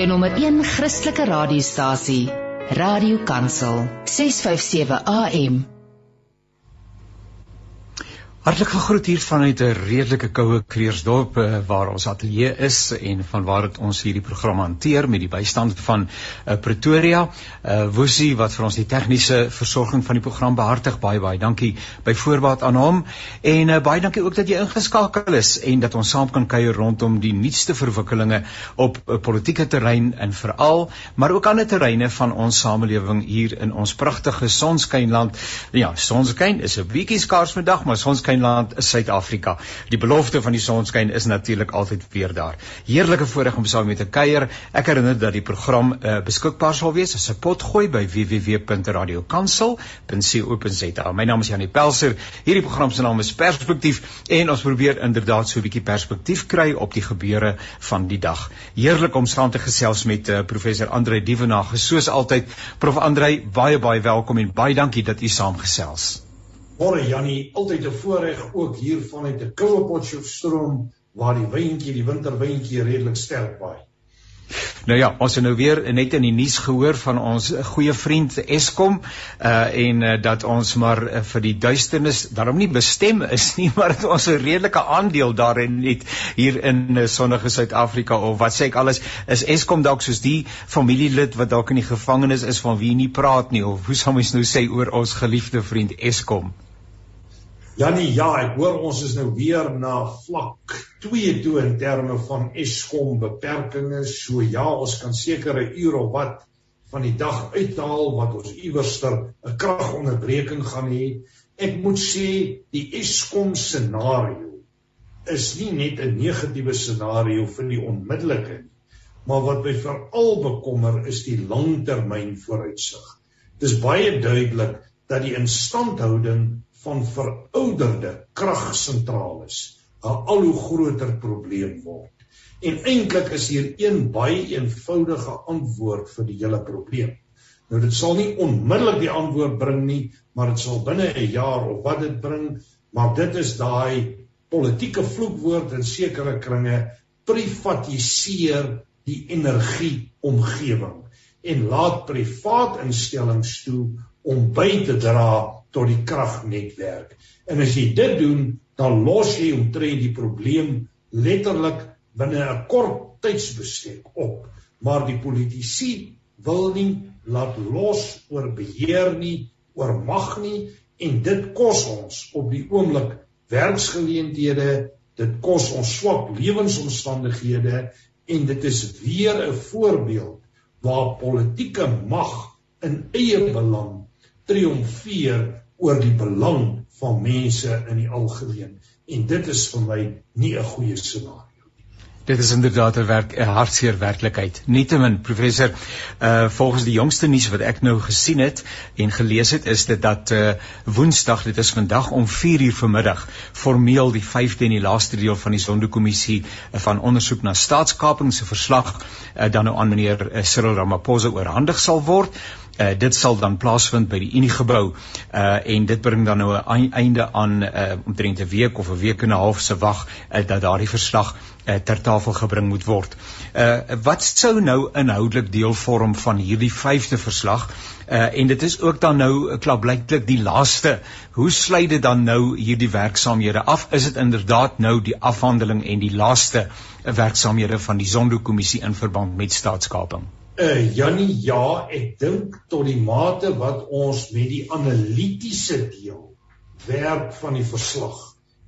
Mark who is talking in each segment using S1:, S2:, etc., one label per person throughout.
S1: jou nommer 1 Christelike radiostasie, Radio Kansel, 657 AM.
S2: Hartlik gegroet hier vanuit 'n redelike koue Kreersdorp eh, waar ons ateljee is en van waar dit ons hierdie program hanteer met die bystand van uh, Pretoria. Uh Woesie wat vir ons die tegniese versorging van die program behartig. Baie baie dankie by voorbaat aan hom. En uh, baie dankie ook dat jy ingeskakel is en dat ons saam kan kuier rondom die nuutste verwikkelinge op 'n uh, politieke terrein en veral maar ook ander terreine van ons samelewing hier in ons pragtige sonskynland. Ja, sonskyn is 'n bietjie skaars vandag, maar sonskyn sonskynland is Suid-Afrika. Die belofte van die sonskyn is natuurlik altyd weer daar. Heerlike voorreg om saam met te kuier. Ek herinner dat die program uh, beskikbaar sal wees as 'n potgooi by www.radiokansel.co.za. My naam is Janie Pelser. Hierdie program se naam is Perspektief en ons probeer inderdaad so 'n bietjie perspektief kry op die gebeure van die dag. Heerlik om saam te gesels met uh, professor Andre Dievenage soos altyd. Prof Andre, baie baie welkom en baie dankie dat u saamgesels.
S3: Môre Jannie, altyd 'n voorreg ook hier vanuit 'n koue Potchefstroom waar die windjie, die winterwindjie redelik sterk waai.
S2: Nou ja, ons het nou weer net in die nuus gehoor van ons goeie vriend Eskom uh en uh, dat ons maar uh, vir die duisternis daarom nie bestem is nie, maar dat ons 'n redelike aandeel daarin het hier in uh, sonnige Suid-Afrika of wat sê ek alles is Eskom dalk soos die familielid wat dalk in die gevangenis is van wie nie praat nie of hoe sou mens nou sê oor ons geliefde vriend Eskom?
S3: Janie, ja, ek hoor ons is nou weer na vlak 2 toe in terme van Eskom beperkings. So ja, ons kan sekere ure of wat van die dag uithaal wat ons iewerster 'n kragonderbreking gaan hê. Ek moet sê die Eskom scenario is nie net 'n negatiewe scenario vir die onmiddellike nie, maar wat my veral bekommer is die langtermyn vooruitsig. Dis baie duidelik dat die instandhouding van verouderde kragsentrale 'n al hoe groter probleem word. En eintlik is hier een baie eenvoudige antwoord vir die hele probleem. Nou dit sal nie onmiddellik die antwoord bring nie, maar dit sal binne 'n jaar of wat dit bring, maar dit is daai politieke vloekwoord in sekere kringe privatiseer die energieomgewing en laat privaat instellings toe om by te dra tot die kragnetwerk. En as jy dit doen, dan los jy omtrent die probleem letterlik binne 'n kort tydsbestek op. Maar die politici wil nie laat los oor beheer nie, oor mag nie en dit kos ons op die oomblik werksgeleenthede, dit kos ons swak lewensomstandighede en dit is weer 'n voorbeeld waar politieke mag in eie belang triomfeer oor die belang van mense in die algemeen en dit is vir my nie 'n goeie scenario
S2: Dit is inderdaad 'n werk 'n hartseer werklikheid. Nietemin, professor, uh volgens die jongste nuus wat ek nou gesien het en gelees het, is dit dat uh Woensdag, dit is vandag om 4:00 vanmiddag, formeel die 5de en die laaste deel van die Sonderkommissie uh, van ondersoek na staatskaping se verslag uh, dan nou aan meneer uh, Cyril Ramaphosa oorhandig sal word. Uh, dit sal dan plaasvind by die Unie gebou uh en dit bring dan nou 'n einde aan uh omtrent 'n week of 'n week en 'n half se wag uh, dat daardie verslag uh, ter tafel gebring moet word. Uh wat sou nou inhoudelik deel vorm van hierdie 5de verslag? Uh en dit is ook dan nou klaarblyklik die laaste. Hoe sluit dit dan nou hierdie werksaamhede af? Is dit inderdaad nou die afhandeling en die laaste werksaamhede van die Zondo-kommissie in verband met staatskaping?
S3: Uh Jannie, ja, ek dink tot die mate wat ons met die analitiese deel werk van die verslag.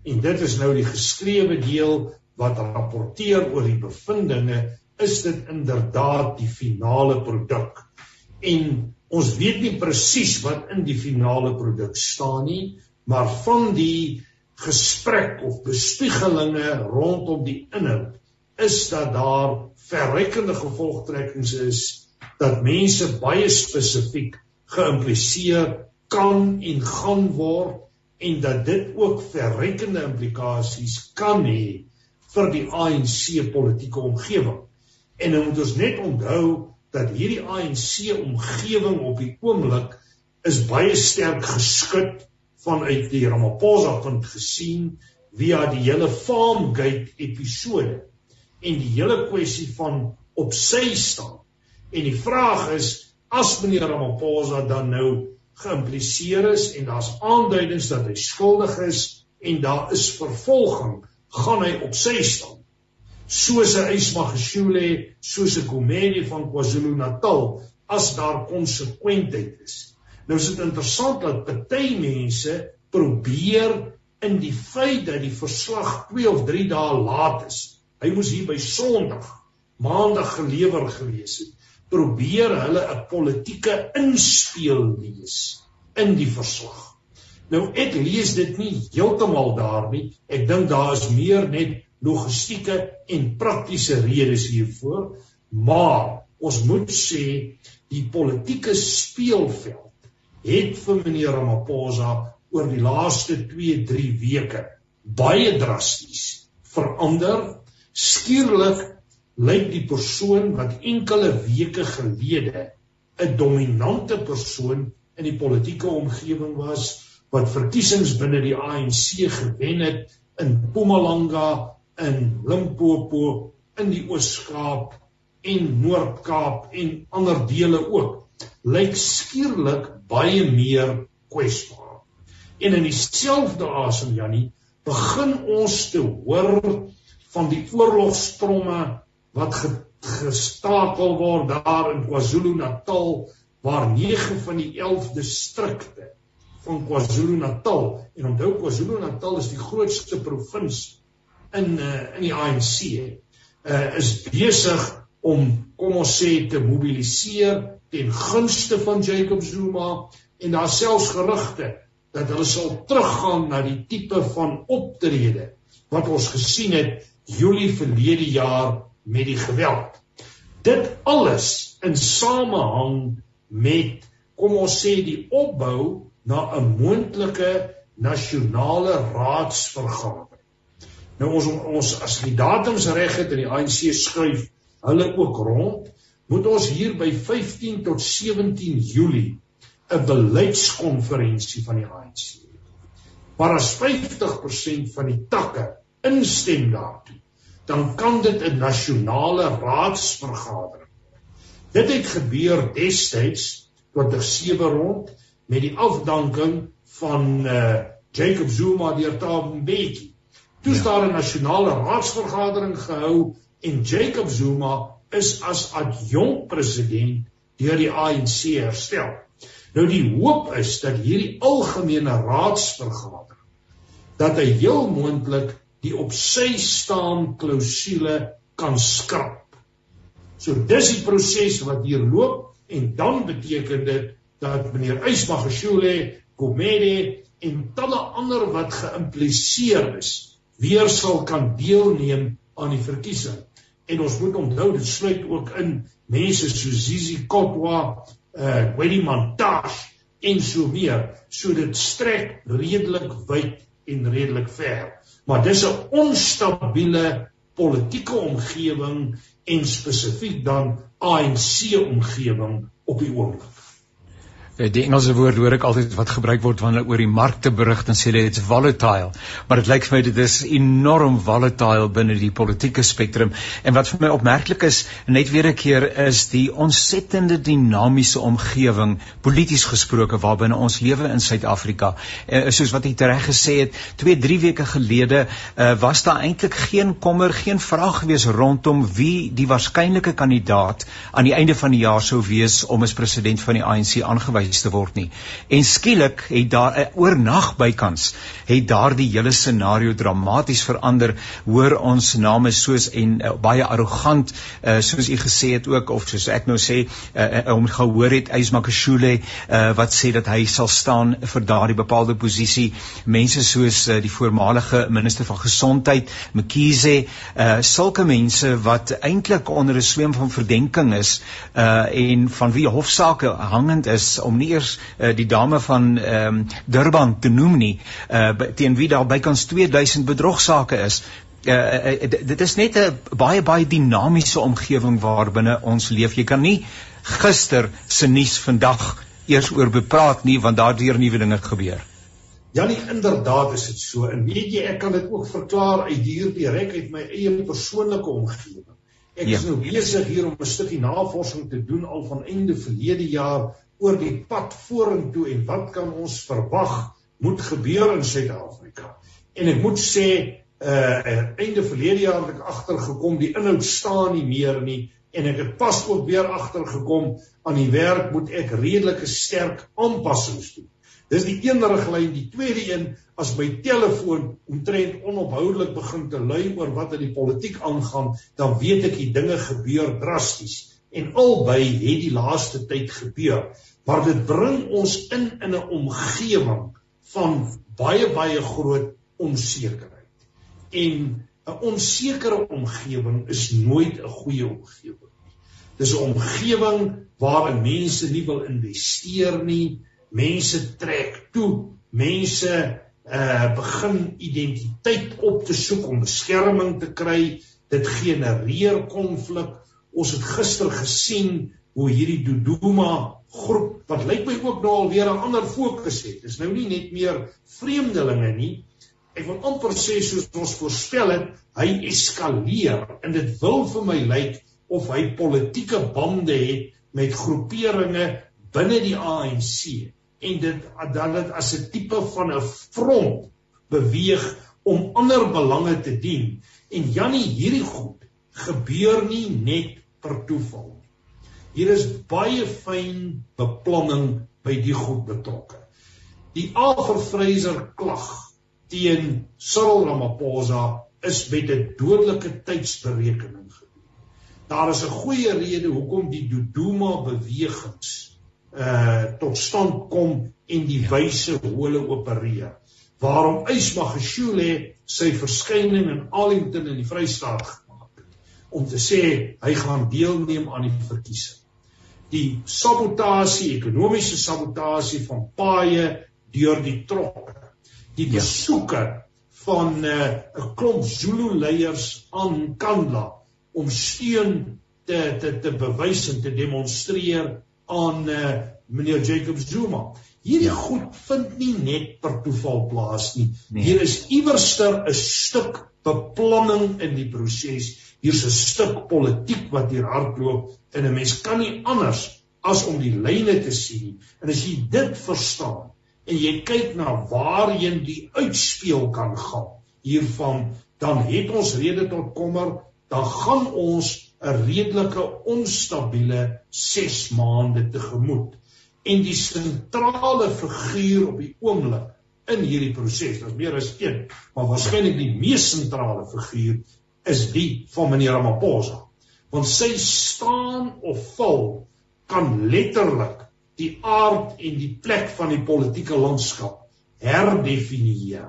S3: En dit is nou die geskrewe deel wat rapporteer oor die bevindinge, is dit inderdaad die finale produk. En ons weet nie presies wat in die finale produk staan nie, maar van die gesprek of bespiegelinge rondom die inhoud is dat daar verrekkende gevolgtrekkings is dat mense baie spesifiek geïmpliseer kan en gaan word en dat dit ook verrekkende implikasies kan hê vir die ANC politieke omgewing. En nou moet ons net onthou dat hierdie ANC omgewing op die oomblik is baie sterk geskit vanuit die Ramaphosa punt gesien via die hele Farmgate episode en die hele kwessie van op sy staan. En die vraag is as meneer Ramaphosa dan nou geïmpliseer is en daar's aanduidings dat hy skuldig is en daar is vervolging, gaan hy op sy staan. Soos 'n Ismagashule, soos 'n komedie van KwaZulu-Natal as daar konsekwentheid is. Nou is dit interessant dat party mense probeer in die feit dat die verslag 2 of 3 dae laat is. Hy moes hier by Sondag, Maandag gelewer gewees het. Probeer hulle 'n politieke inspeel lees in die verslag. Nou ek lees dit nie heeltemal daar nie. Ek dink daar is meer net logistieke en praktiese redes hiervoor, maar ons moet sê die politieke speelveld het vir meneer Ramaphosa oor die laaste 2-3 weke baie drasties verander. Skielik lyk die persoon wat enkele weke gelede 'n dominante persoon in die politieke omgewing was wat verkiesings binne die ANC gewen het in Mpumalanga, in Limpopo, in die Oos-Kaap en Noord-Kaap en ander dele ook, lyk skielik baie meer kwesbaar. En in dieselfde asem Jannie, begin ons te hoor van die oorlogstromme wat gestakel word daar in KwaZulu-Natal waar 9 van die 11 distrikte van KwaZulu-Natal en onthou KwaZulu-Natal is die grootste provinsie in uh, in die ANC uh, is besig om kom ons sê te mobiliseer ten gunste van Jacob Zuma en daar selfs gerugte dat hulle sal teruggaan na die tipe van optrede wat ons gesien het Julie verlede jaar met die geweld. Dit alles in samehang met kom ons sê die opbou na 'n moontlike nasionale raadsvergadering. Nou ons ons as die datums reg het in die ANC skryf hulle ook rond, moet ons hier by 15 tot 17 Julie 'n beleidskonferensie van die ANC. Maar as 50% van die takke instem daartoe, dan kan dit 'n nasionale raadsvergadering word. Dit het gebeur destyds tot die sewe rond met die afdanking van uh Jacob Zuma deur Thabo Mbeki. Toe is ja. daar 'n nasionale raadsvergadering gehou en Jacob Zuma is as adjunkt president deur die ANC herstel. Nou die hoop is dat hierdie algemene raadsvergadering dat hy heel moontlik die op sy staan klousule kan skrap. So dis die proses wat hier loop en dan beteken dit dat meneer Ysmagashule, Komede en talle ander wat geïmpliseer is, weer sal kan deelneem aan die verkiesing. En ons moet onthou dit sluit ook in mense soos Zizi Kotwa, uh Willie Montage en so meer. So dit strek redelik wyd en redelik ver. Maar dis 'n onstabiele politieke omgewing en spesifiek dan ANC omgewing op die oomblik.
S2: Eh, die Engelse woord hoor ek altyd wat gebruik word wanneer oor die markte berig dan sê hulle it's volatile. Maar dit lyk vir my dit is enorm volatile binne die politieke spektrum. En wat vir my opmerklik is net weer 'n keer is die ontsettende dinamiese omgewing polities gesproke waarbinne ons lewe in Suid-Afrika. Uh, soos wat jy reg gesê het 2 3 weke gelede uh, was daar eintlik geen kommer geen vraag gewees rondom wie die waarskynlike kandidaat aan die einde van die jaar sou wees om as president van die ANC aangewys aangewys te word nie. En skielik het daar 'n oornag bykans het daardie hele scenario dramaties verander. Hoor ons name soos en uh, baie arrogant uh, soos u gesê het ook of soos ek nou sê uh, uh, om gehoor het Ysmakashule uh, wat sê dat hy sal staan vir daardie bepaalde posisie. Mense soos uh, die voormalige minister van gesondheid Mkhize, uh, sulke mense wat eintlik onder 'n sweem van verdenking is uh, en van wie hofsaake hangend is om nie eers uh, die dame van ehm um, Durban te noem nie uh, teen wie daar bykans 2000 bedrogsaake is. Uh, uh, dit is net 'n baie baie dinamiese omgewing waarbinne ons leef. Jy kan nie gister se nuus vandag eers oor bepraat nie want daardeur nuwe dinge gebeur.
S3: Ja, nie inderdaad is dit so. En weet jy, ek kan dit ook verklaar uit hierdie rek uit my eie persoonlike omgewing. Ek ja. is nou besig hier om 'n stukkie navorsing te doen al van einde verlede jaar oor die pad vorentoe en wat kan ons verwag moet gebeur in Suid-Afrika. En ek moet sê uh einde verlede jaar het ek agtergekom die inhoud staan nie meer nie en ek het pas ook weer agtergekom aan die werk moet ek redelike sterk aanpassings doen. Dis die een riglyn, die tweede een as my telefoon omtrent onophoudelik begin te lui oor wat in die politiek aangaan, dan weet ek die dinge gebeur drasties en albei het die laaste tyd gebeur. Maar dit bring ons in in 'n omgewing van baie baie groot onsekerheid. En 'n onsekere omgewing is nooit 'n goeie omgewing nie. Dis 'n omgewing waarin mense nie wil investeer nie, mense trek toe, mense uh begin identiteit op te soek om beskerming te kry. Dit genereer konflik. Ons het gister gesien hoe hierdie Dodoma groep wat lyk my ook nou al weer 'n ander fokus het. Dis nou nie net meer vreemdelinge nie, ek wil amper sê soos ons voorspel het, hy eskaleer en dit wil vir my lyk of hy politieke bande het met groeperinge binne die ANC en dit dan dit as 'n tipe van 'n front beweeg om ander belange te dien en Jannie hierdie goed gebeur nie net per toeval hier is baie fyn beplanning by die goed betrokke die Alfred Fraser klag teen Cyril Ramaphosa is met 'n dodelike tydsberekening gedoen. Daar is 'n goeie rede hoekom die Dodoma bewegings uh tot stand kom en die wyse hoe hulle opereer. Waarom Ysmagashule sy verskyning in Arlington in die Vrystaat gemaak het om te sê hy gaan deelneem aan die verkiesing. Die sabotasie, ekonomiese sabotasie van paaye deur die trokke die ja. besoeke van 'n uh, klomp Zulu leiers aan Kandla om steun te te te bewys en te demonstreer aan uh, meneer Jacob Zuma. Hierdie ja. goed vind nie net per toeval plaas nie. Nee. Hier is iewerster 'n stuk beplanning in die proses. Hier's 'n stuk politiek wat hier hardloop en 'n mens kan nie anders as om die lyne te sien. En as jy dit verstaan, en jy kyk na waarheen die uitspeel kan gaan hiervan dan het ons rede tot kommer. Dan gaan ons 'n redelike onstabiele 6 maande tegemoet. En die sentrale figuur op die oomblik in hierdie proses daar's meer as een maar waarskynlik die mees sentrale figuur is die van meneer Ramaphosa want sy staan of val kan letterlik die aard en die plek van die politieke landskap herdefinieer.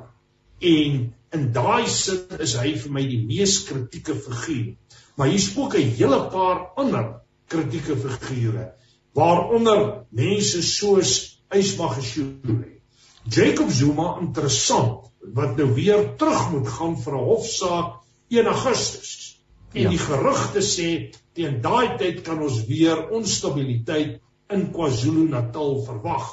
S3: En in daai sin is hy vir my die mees kritieke figuur. Maar hier spook 'n hele paar ander kritieke figure waaronder mense soos Ysmagashule. Jacob Zuma interessant wat nou weer terug moet gaan vir 'n hofsaak 1 Augustus. En ja. die gerugte sê teen daai tyd kan ons weer onstabiliteit in KwaZulu-Natal verwag.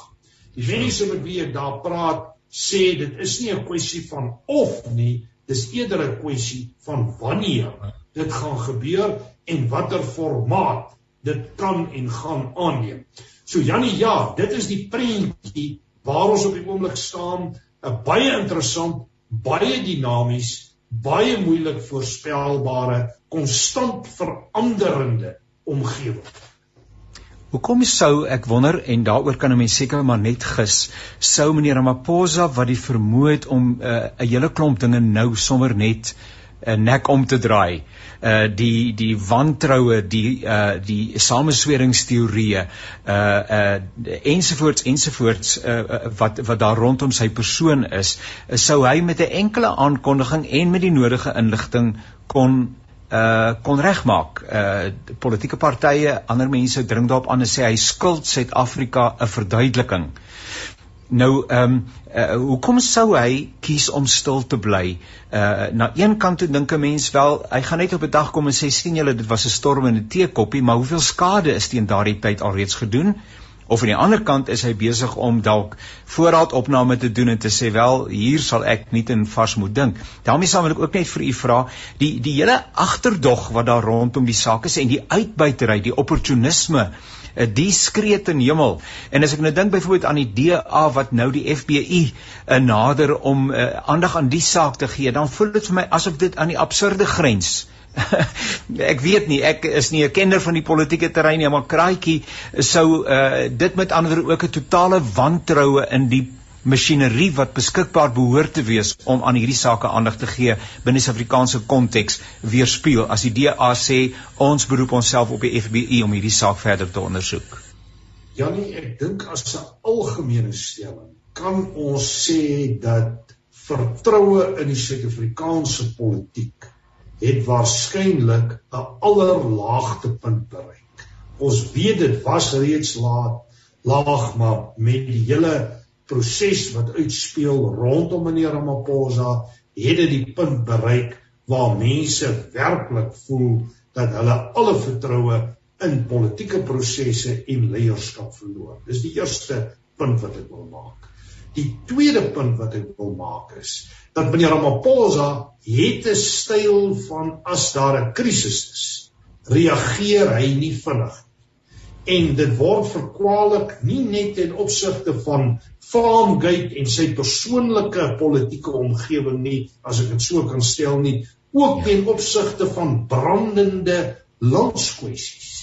S3: Die mense met wie ek daar praat, sê dit is nie 'n kwessie van of nie, dis eerder 'n kwessie van wanneer dit gaan gebeur en watter formaat dit kan en gaan aanneem. So Jannie, ja, dit is die prentjie waar ons op die oomblik staan, 'n baie interessant, baie dinamies, baie moeilik voorspelbare, konstant veranderende omgewing.
S2: Hoekom sou ek wonder en daaroor kan 'n mens seker maar net gis, sou meneer Ramaphosa wat die vermoë het om uh, 'n uh, hele klomp dinge nou sommer net 'n uh, nek om te draai. Uh die die wantroue, die uh die samesweringsteorieë, uh uh ensovoorts ensovoorts uh wat wat daar rondom sy persoon is, sou hy met 'n enkele aankondiging en met die nodige inligting kon uh kon regmaak. Uh politieke partye, ander mense dring daarop aan en sê hy skuld Suid-Afrika 'n verduideliking. Nou ehm um, uh, hoekom sou hy kies om stil te bly? Uh na een kant toe dink 'n mens wel, hy gaan net op 'n dag kom en sê sien julle dit was 'n storm in 'n teekoppie, maar hoeveel skade is teen daardie tyd alreeds gedoen? of aan die ander kant is hy besig om dalk voorraadopname te doen en te sê wel hier sal ek nie in vars moet dink. daarmee sal ek ook net vir u vra die die hele agterdog wat daar rondom die saak is en die uitbuitery, die opportunisme uh, die skree ten hemel. En as ek nou dink byvoorbeeld aan die DA wat nou die FBI uh, eh, nader om uh, aandag aan die saak te gee, dan voel dit vir my asof dit aan die absurde grens. ek weet nie, ek is nie 'n kenner van die politieke terrein nie, maar kraaitjie sou uh, dit met ander ook 'n totale wantroue in die masjinerie wat beskikbaar behoort te wees om aan hierdie sake aandag te gee binne Suid-Afrikaanse konteks weerspieël as die DA sê ons beroep onsself op die FBI om hierdie saak verder te ondersoek.
S3: Janie, ek dink as 'n algemene stelling kan ons sê dat vertroue in die Suid-Afrikaanse politiek het waarskynlik 'n allerlaagtepunt bereik. Ons weet dit was reeds laat laag maar met die hele proses wat uitspeel rondom meneer Ramaphosa het dit die punt bereik waar mense werklik voel dat hulle alle vertroue in politieke prosesse en leierskap verloor. Dis die eerste punt wat ek wil maak. Die tweede punt wat ek wil maak is dat meneer Ramaphosa het 'n styl van as daar 'n krisis is, reageer hy nie vinnig en dit word verkwalik nie net in opsigte van Farmgate en sy persoonlike politieke omgewing nie as ek dit so kan stel nie ook ten opsigte van brandende landskwessies.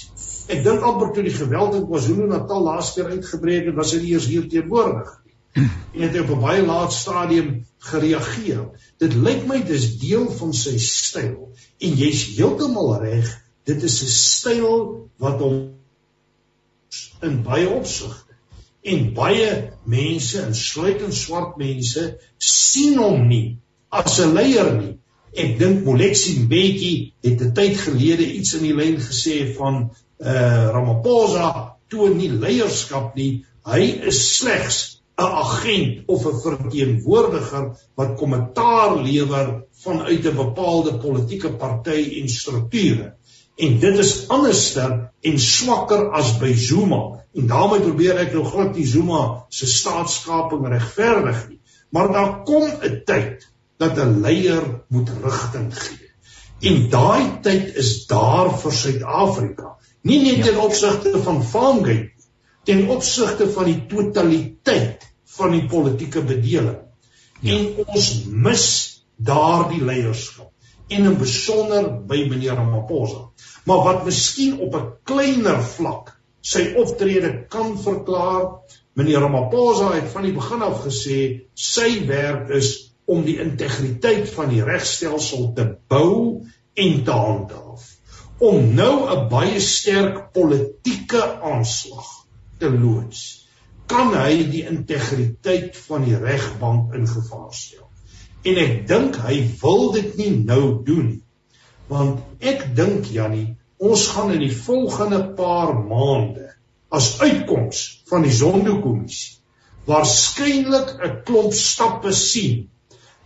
S3: Ek dink amper toe die geweld in KwaZulu-Natal laas keer uitgebreek het was hy eers hier teenwoordig en het op 'n baie laat stadium gereageer. Dit lyk my dis deel van sy styl. En jy's heeltemal reg dit is 'n styl wat hom in baie opsigte. En baie mense, insluitend swart mense, sien hom nie as 'n leier nie. Ek dink Moletsi Mbeki het 'n tyd gelede iets in die lyn gesê van uh Ramaphosa toon nie leierskap nie. Hy is slegs 'n agent of 'n verteenwoordiger wat kommentaar lewer vanuit 'n bepaalde politieke party en strukture. En dit is anderster en swakker as by Zuma. En daarmee probeer ek nou glad die Zuma se staatskaping regverdig nie. Maar daar kom 'n tyd dat 'n leier moet rigting gee. En daai tyd is daar vir Suid-Afrika. Nie net ten opsigte van Farmgate nie, ten opsigte van die totaliteit van die politieke bedeling. Ja. En ons mis daardie leierskap en in besonder by meneer Ramaphosa maar wat miskien op 'n kleiner vlak sy optrede kan verklaar. Meneer Ramaphosa het van die begin af gesê sy werk is om die integriteit van die regstelsel te bou en te handhaaf. Om nou 'n baie sterk politieke aanslag te loods, kan hy die integriteit van die regbank in gevaar stel. En ek dink hy wil dit nie nou doen nie want ek dink Jannie ons gaan in die volgende paar maande as uitkoms van die Zondo-kommissie waarskynlik 'n klomp stappe sien.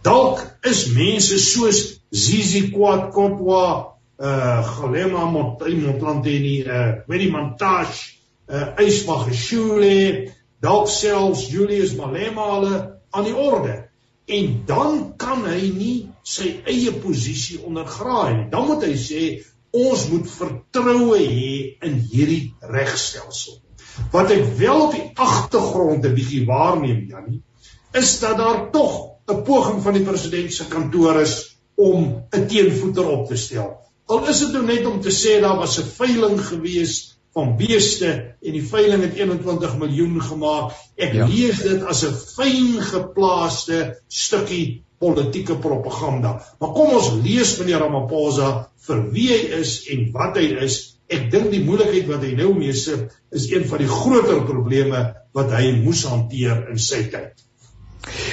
S3: Dalk is mense soos Zizi Kwat Kotwa uh Galema Motlanteni uh Winnie Montage uh Ysmagashule dalk selfs Julius Malema hulle aan die orde en dan kan hy nie sy eie posisie ondergraai nie. Dan moet hy sê ons moet vertroue hê in hierdie regstelsel. Wat ek wel op die agtergrond 'n bietjie waarneem, Janie, is dat daar tog 'n poging van die president se kantoor is om 'n teenvoeter op te stel. Al is dit nou net om te sê daar was 'n veiling gewees van beeste en die veiling het 21 miljoen gemaak. Ek ja. lees dit as 'n fyn geplaaste stukkie politieke propaganda. Maar kom ons lees meneer Ramaphosa vir wie hy is en wat hy is. Ek dink die moeilikheid wat hy nou mee sit is een van die groter probleme wat hy moes hanteer in sy tyd.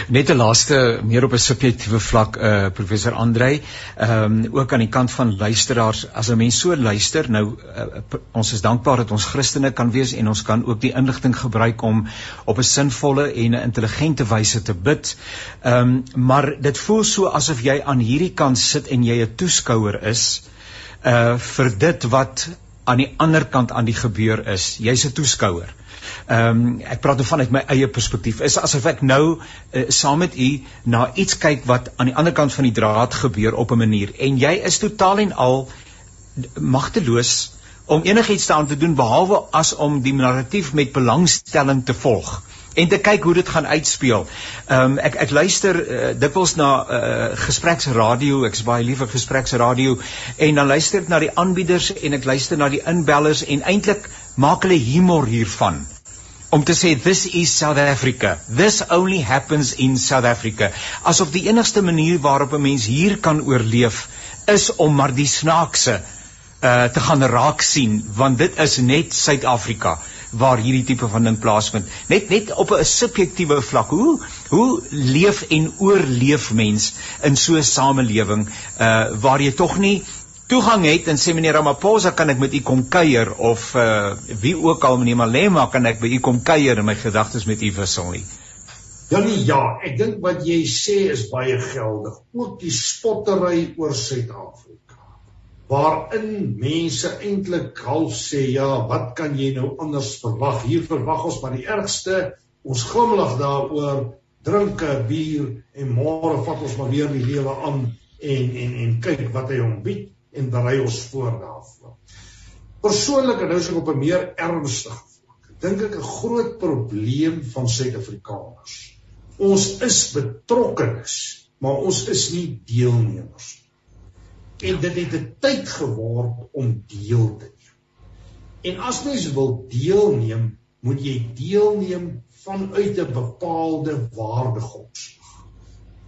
S2: Net 'n laaste meer op 'n subjektiewe vlak eh uh, professor Andrei, ehm um, ook aan die kant van luisteraars, as 'n mens so luister, nou uh, ons is dankbaar dat ons Christene kan wees en ons kan ook die inligting gebruik om op 'n sinvolle en 'n intelligente wyse te bid. Ehm um, maar dit voel so asof jy aan hierdie kant sit en jy 'n toeskouer is uh vir dit wat aan die ander kant aan die gebeur is. Jy's 'n toeskouer. Ehm um, ek praat nou vanuit my eie perspektief. Is asof ek nou uh, saam met u na iets kyk wat aan die ander kant van die draad gebeur op 'n manier en jy is totaal en al magteloos om enigiets te aan te doen behalwe as om die narratief met belangstelling te volg en te kyk hoe dit gaan uitspeel. Ehm um, ek ek luister uh, dikwels na uh, gespreksradio, ek is baie lief vir gespreksradio en dan luister ek na die aanbieders en ek luister na die inbellers en eintlik maak hulle humor hiervan om te sê this is South Africa. This only happens in South Africa. Asof die enigste manier waarop 'n mens hier kan oorleef is om maar die snaakse uh te gaan raak sien want dit is net Suid-Afrika waar hierdie tipe van ding plaasvind. Net net op 'n subjektiewe vlak. Hoe hoe leef en oorleef mens in so 'n samelewing uh waar jy tog nie toegang het en sê meneer Ramaphosa kan ek met u kom kuier of uh wie ook al meneer Malema kan ek by u kom kuier en my gedagtes met u wissel nie.
S3: Ja nee ja, ek dink wat jy sê is baie geldig. Ook die spottery oor Suid-Afrika waarin mense eintlik half sê ja, wat kan jy nou anders verwag? Hier verwag ons maar die ergste. Ons glimlag daaroor, drink 'n bier en môre vat ons maar weer die lewe aan en en en kyk wat hy hom bied en berei ons voor daarvoor. Persoonlik en nou is ek op 'n meer ernstige vlak. Dink ek 'n groot probleem van Suid-Afrikaners. Ons is betrokkenes, maar ons is nie deelnemers en dit het 'n tyd geword om deel te neem. En as mens wil deelneem, moet jy deelneem vanuit 'n bepaalde waardegrondslag.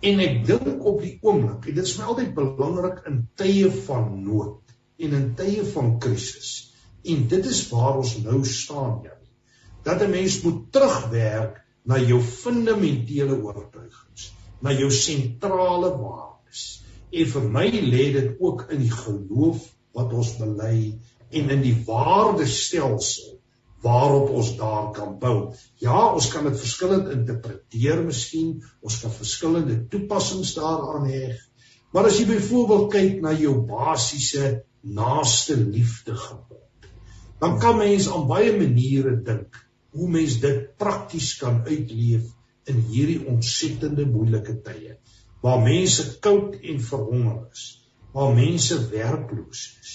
S3: En ek dink op die oomblik, en dit is my altyd belangrik in tye van nood en in tye van krisis. En dit is waar ons nou staan, Janie. Dat 'n mens moet terugwerk na jou fundamentele oortuigings, na jou sentrale waardes En vir my lê dit ook in die geloof wat ons bely en in die waardestelsel waarop ons daar kan bou. Ja, ons kan dit verskillend interpreteer miskien, ons kan verskillende toepassings daaraan hê. Maar as jy byvoorbeeld kyk na jou basiese naaste liefde gebod, dan kan mens aan baie maniere dink hoe mens dit prakties kan uitleef in hierdie ontsettende moeilike tye waar mense koud en verhonger is, waar mense werkloos is,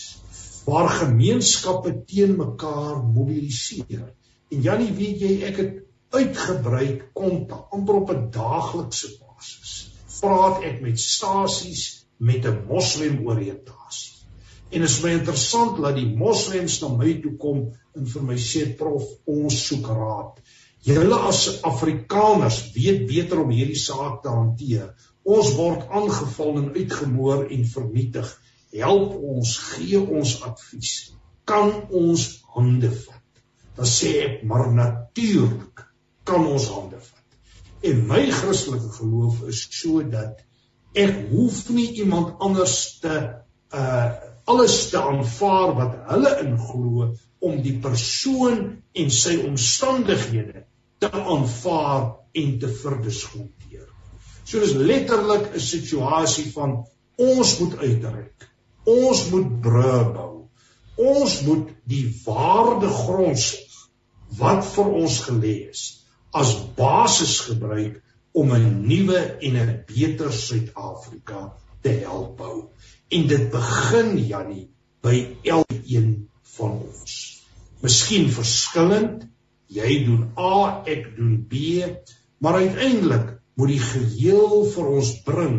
S3: waar gemeenskappe teen mekaar mobiliseer. En Jannie, weet jy, ek het uitgebrei kontak amper op 'n daaglikse basis. Praat ek met stasies met 'n moslem oriëntasie. En dit is my interessant dat die moslems na my toe kom en vir my sê prof, ons soek raad. Julle as Afrikaners weet beter om hierdie saak te hanteer. Ons word aangeval en uitgemoor en vernietig. Help ons, gee ons advies. Kan ons hande vat? Dan sê ek maar natuurlik kan ons hande vat. En my Christelike geloof is sodat ek hoef nie iemand anders te uh alles te aanvaar wat hulle inglo om die persoon en sy omstandighede te aanvaar en te verdiskonteer. So dis letterlik 'n situasie van ons moet uitreik. Ons moet brûe bou. Ons moet die waarde grondslag wat vir ons gelê is as basis gebruik om 'n nuwe en 'n beter Suid-Afrika te help bou. En dit begin Jannie by elkeen van ons. Miskien verskillend, jy doen A, ek doen B, maar uiteindelik moet die geheel vir ons bring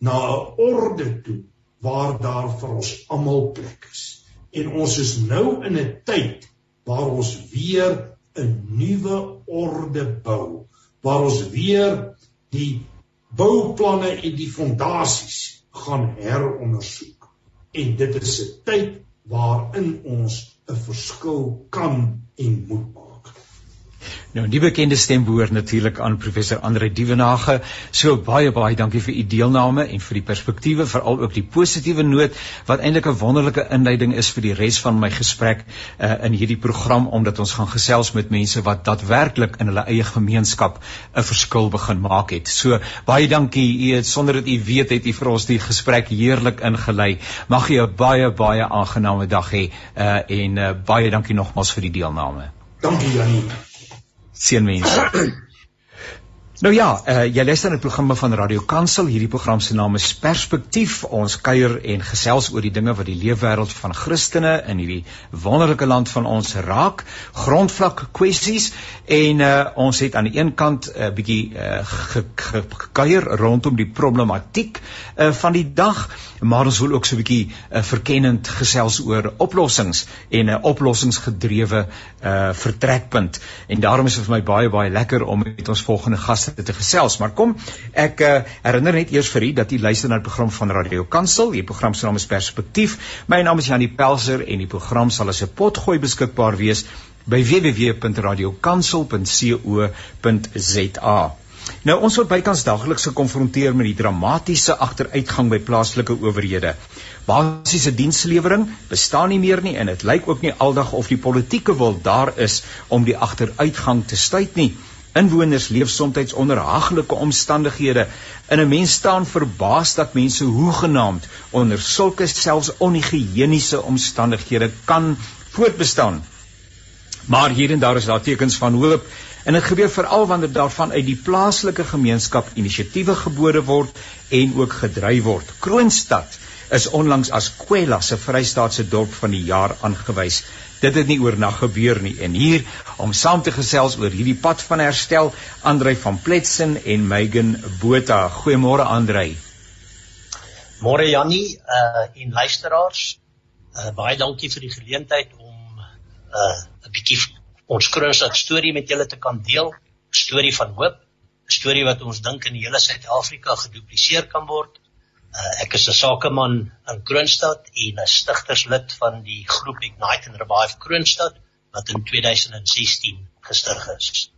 S3: na 'n orde toe waar daar vir ons almal plek is. En ons is nou in 'n tyd waar ons weer 'n nuwe orde bou, waar ons weer die bouplanne en die fondasies gaan herondersoek. En dit is 'n tyd waarin ons 'n verskil kan en moet maak.
S2: Nou die bekende stem behoort natuurlik aan professor Andre Dievenage. So baie baie dankie vir u deelname en vir die perspektiewe, veral ook die positiewe noot wat eintlik 'n wonderlike inleiding is vir die res van my gesprek uh, in hierdie program omdat ons gaan gesels met mense wat daadwerklik in hulle eie gemeenskap 'n verskil begin maak het. So baie dankie u het sonder dat u weet het u vir ons die gesprek heerlik ingelei. Mag jy 'n baie baie aangename dag hê uh, en uh, baie dankie nogmaals vir die deelname.
S3: Dankie Janie
S2: 100 mil. Nou ja, uh, jy luister na 'n programme van Radio Kansel. Hierdie program se naam is Perspektief. Ons kuier en gesels oor die dinge wat die leefwêreld van Christene in hierdie wonderlike land van ons raak, grondvlak kwessies en uh, ons het aan die een kant 'n uh, bietjie uh, gekuier rondom die problematiek uh, van die dag maar ons wil ook so 'n bietjie uh, verkennend gesels oor oplossings en 'n uh, oplossingsgedrewe uh, vertrekpunt. En daarom is dit vir my baie baie lekker om met ons volgende gaste te gesels. Maar kom, ek uh, herinner net eers vir u dat u luister na die program van Radio Kansel. Die program se naam is Perspektief. My naam is Janie Pelser en die program sal as 'n potgooi beskikbaar wees by www.radiokansel.co.za. Nou ons word bykans dagliks gekonfronteer met die dramatiese agteruitgang by plaaslike owerhede. Basiese dienslewering bestaan nie meer nie en dit lyk ook nie aldag of die politieke wil daar is om die agteruitgang te stuit nie. Inwoners leef soms onder haglike omstandighede. In 'n mens staan verbaas dat mense hoegenaamd onder sulke selfs onhigiëniese omstandighede kan voortbestaan. Maar hier en daar is daar tekens van hoop En dit gebeur veral wanneer daarvan uit die plaaslike gemeenskap inisiatiewe gebore word en ook gedryf word. Kroonstad is onlangs as Kwela se Vrystaatse dorp van die jaar aangewys. Dit het nie oornag gebeur nie. En hier om saam te gesels oor hierdie pad van herstel, Andrei van Pletsen en Megan Botha. Goeiemôre Andrei.
S4: Môre Jannie uh en luisteraars. Uh baie dankie vir die geleentheid om uh 'n bietjie ons Kroonstad storie met julle te kan deel, storie van hoop, storie wat ons dink in die hele Suid-Afrika gedupliseer kan word. Uh, ek is 'n sakeman in Kroonstad en 'n stigterslid van die groep Ignite and Revive Kroonstad wat in 2016 gestig is.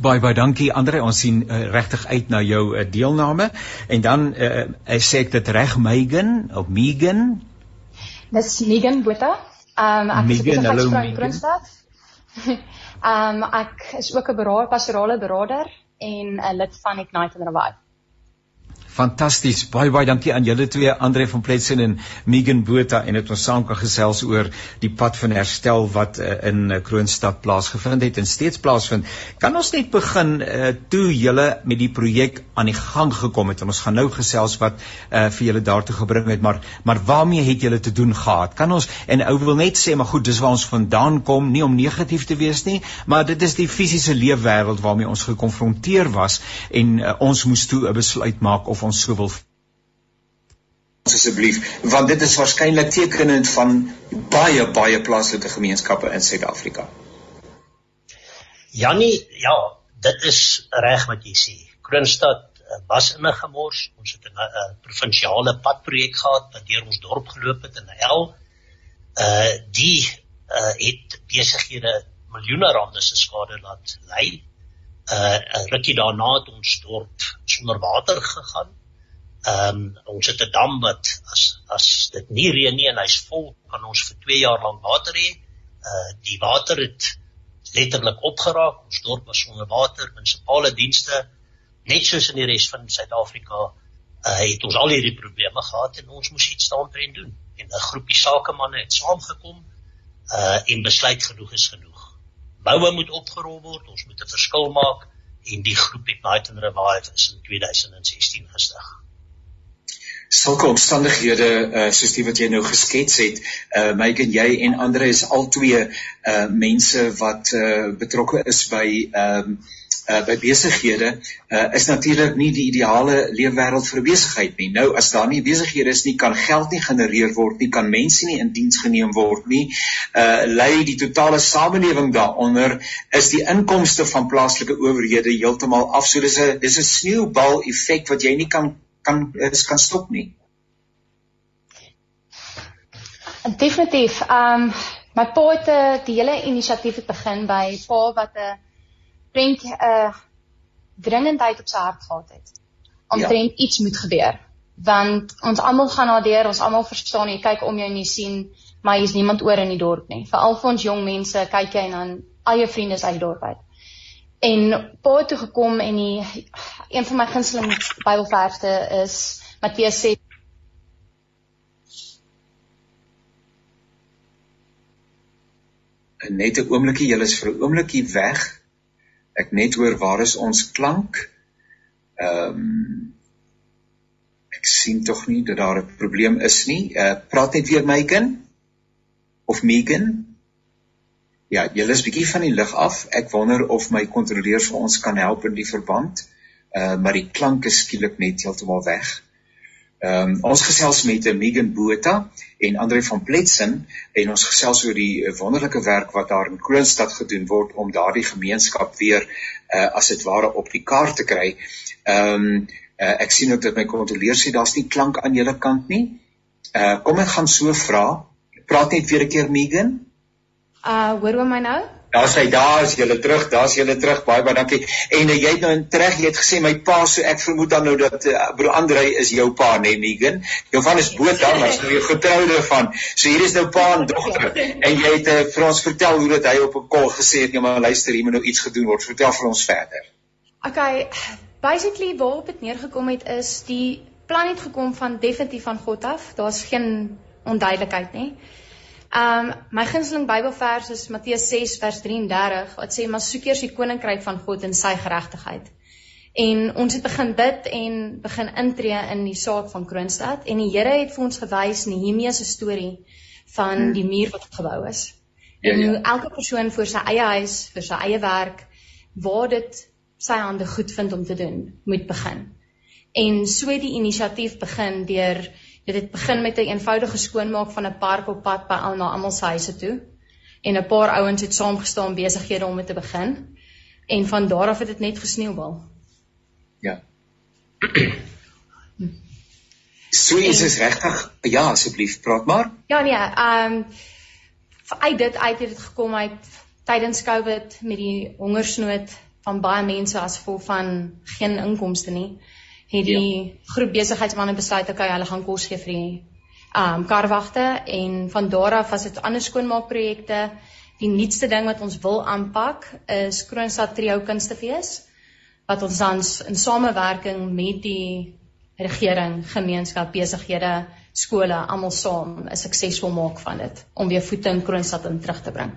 S2: Baie baie dankie Andre, ons sien uh, regtig uit na jou uh, deelname. En dan uh, ek sê ek dit reg Megan of Megan?
S5: Dis Megan Botha. Ehm um, ek
S2: Megan,
S5: is van Kroonstad. Ehm um, ek is ook 'n beraad, pastorale beraader en 'n lid van Ignite and Revive.
S2: Fantasties. Baie baie dankie aan julle twee, Andre van Pletsen en Megan Botha en dit ons saam kan gesels oor die pad van herstel wat uh, in uh, Kroonstad plaasgevind het en steeds plaasvind. Kan ons net begin uh, toe julle met die projek aan die gang gekom het en ons gaan nou gesels wat uh, vir julle daartoe gebring het, maar maar waarmee het julle te doen gehad? Kan ons en ou wil net sê maar goed, dis waar ons vandaan kom, nie om negatief te wees nie, maar dit is die fisiese leefwêreld waarmee ons gekonfronteer was en uh, ons moes toe 'n besluit maak of ons so wil
S6: asseblief want dit is waarskynlik tekenend van baie baie plaaslike gemeenskappe in Suid-Afrika.
S4: Jannie, ja, dit is reg wat jy sê. Kroonstad eh, was in 'n gemors. Ons het 'n uh, provinsiale padprojek gehad wat deur ons dorp geloop het in Hel. Uh die uh het besighede miljoene rande se skade laat ly. Uh 'n rukkie daarna het ons dorp sonder water gegaan Ehm um, ons het 'n dam wat as as dit nie reën nie en hy's vol, kan ons vir 2 jaar lank water hê. Uh die water het letterlik opgeraak. Ons dorp was sonder water, munisipale dienste net soos in die res van Suid-Afrika uh het ons al hierdie probleme gehad en ons moes iets daaroor doen. En 'n groepie sakemanne het saamgekom uh en besluit genoeg is genoeg. Boue moet opgerol word, ons moet 'n verskil maak en die groep Ignite and Revive is in 2016 gestig
S6: sulke omstandighede uh, soos die wat jy nou geskets het, uh Mike en jy en Andre is al twee uh mense wat uh betrokke is by um, uh by besighede uh is natuurlik nie die ideale leefwêreld vir besigheid nie. Nou as daar nie besighede is nie, kan geld nie genereer word nie, kan mense nie in diens geneem word nie. Uh lei die totale samelewing daaronder is die inkomste van plaaslike owerhede heeltemal af. So dis 'n dis 'n sneeubal effek wat jy nie kan kan is kan stop nie.
S5: Definitief. Ehm um, my pa het eh, die hele inisiatief het begin by pa wat 'n prentjie 'n uh, dringendheid op sy hart gehad het. Omtrent ja. iets moet gebeur. Want ons almal gaan na deur, ons almal verstaan jy kyk om jou en jy sien maar hier's niemand oor in die dorp nie. Veral vir ons jong mense kyk jy en dan al jou vriende is uit die dorp uit. En pa toe gekom en die een van my gunsteling Bybelverse is Matteus 6
S2: net 'n oombliekie, julle is vir 'n oombliekie weg. Ek net hoor waar is ons klank? Ehm um, ek sien tog nie dat daar 'n probleem is nie. Uh praat net weer Megan of Megan. Ja, julle is bietjie van die lig af. Ek wonder of my kontroleur vir ons kan help in die verband. Uh maar die klank is skielik net heeltemal weg. Ehm um, ons gesels met Megan Botha en Andre van Pletsen en ons gesels oor die wonderlike werk wat daar in Kroonstad gedoen word om daardie gemeenskap weer uh, as dit ware op die kaart te kry. Ehm um, uh, ek sien ook dat my kontroleur sê daar's nie klank aan julle kant nie. Uh kom ek gaan so vra. Praat net weer 'n keer Megan.
S5: Uh hoor jy my nou?
S2: Daar's hy, daar's jy terug, daar's jy terug. Baie baie dankie. En uh, jy het nou reg, jy het gesê my pa, so ek vermoed dan nou dat uh, broer Andre is jou pa, nee, Megan. Jou van is boot dan, maar jy getroude van. So hier is nou pa en dogter. En jy het uh, vir ons vertel hoe dit hy op 'n kol gesê het, jy maar luister, hier moet nou iets gedoen word. Vertel vir ons verder.
S5: Okay, basically waarop dit neergekom het is die plan het gekom van definitief van God af. Daar's geen onduidelikheid nie. Um my gunsteling Bybelvers is Matteus 6 vers 33 wat sê maar soek eers die koninkryk van God en sy geregtigheid. En ons het begin bid en begin intree in die saak van Kroonstad en die Here het vir ons gewys Nehemia se storie van hmm. die muur wat gebou is. Ja, en hoe ja. elke persoon vir sy eie huis, vir sy eie werk waar dit sy hande goed vind om te doen, moet begin. En so het die inisiatief begin deur Dit het begin met 'n een eenvoudige skoonmaak van 'n park op pad by al na almal se huise toe. En 'n paar ouens het saamgestaan besighede om te begin. En van daar af het dit net gesneeubal.
S2: Ja. So is dit regtig. Ja, asseblief, praat maar.
S5: Ja nee, ehm um, uit dit uit het dit gekom uit tydens Covid met die hongersnood van baie mense as gevolg van geen inkomste nie het die ja. groep besigheidsmense besluit okay, hulle gaan kos gee vir die um karwagte en van daar af was dit ander skoonmaakprojekte. Die nuutste ding wat ons wil aanpak is Kroonstad Trio Kunstefees wat ons dan in samewerking met die regering, gemeenskap, besighede, skole almal saam 'n suksesvol maak van dit om weer voete in Kroonstad in terug te bring.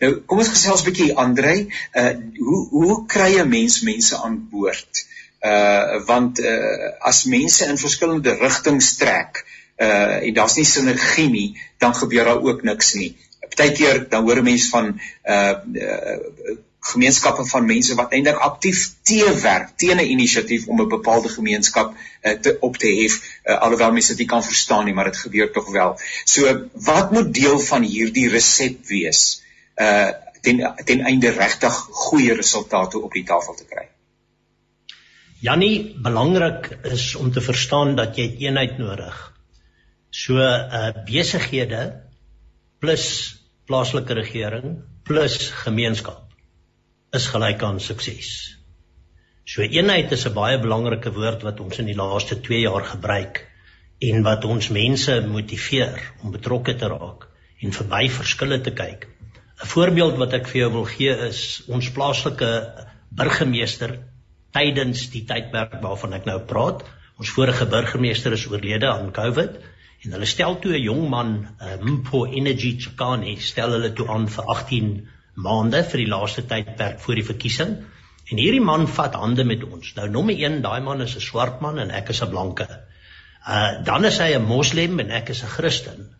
S2: Nou, kom ons gesels 'n bietjie Andrei, uh hoe hoe kry 'n mens mense aan boord? Uh want uh as mense in verskillende rigtings trek uh en daar's nie sinergie nie, dan gebeur daar ook niks nie. Partykeer dan hoor mense van uh, uh gemeenskappe van mense wat eintlik aktief teewerk teen 'n inisiatief om 'n bepaalde gemeenskap uh, te op te hef uh, alhoewel mense dit nie kan verstaan nie maar dit gebeur tog wel. So wat moet deel van hierdie resep wees uh ten ten einde regtig goeie resultate op die tafel te kry?
S4: Jannie, belangrik is om te verstaan dat jy eenheid nodig. So uh besighede plus plaaslike regering plus gemeenskap is gelyk aan sukses. So eenheid is 'n baie belangrike woord wat ons in die laaste 2 jaar gebruik en wat ons mense motiveer om betrokke te raak en verby verskille te kyk. 'n Voorbeeld wat ek vir jou wil gee is ons plaaslike burgemeester tydens die tydperk waarvan ek nou praat. Ons vorige burgemeester is oorlede aan COVID en hulle stel toe 'n jong man, uh, Mpo Energy Chakane, stel hulle toe aan vir 18 maande vir die laaste tydperk voor die verkiesing. En hierdie man vat hande met ons. Nou nommer 1, daai man is 'n swart man en ek is 'n blanke. Uh dan is hy 'n moslim en ek is 'n Christen.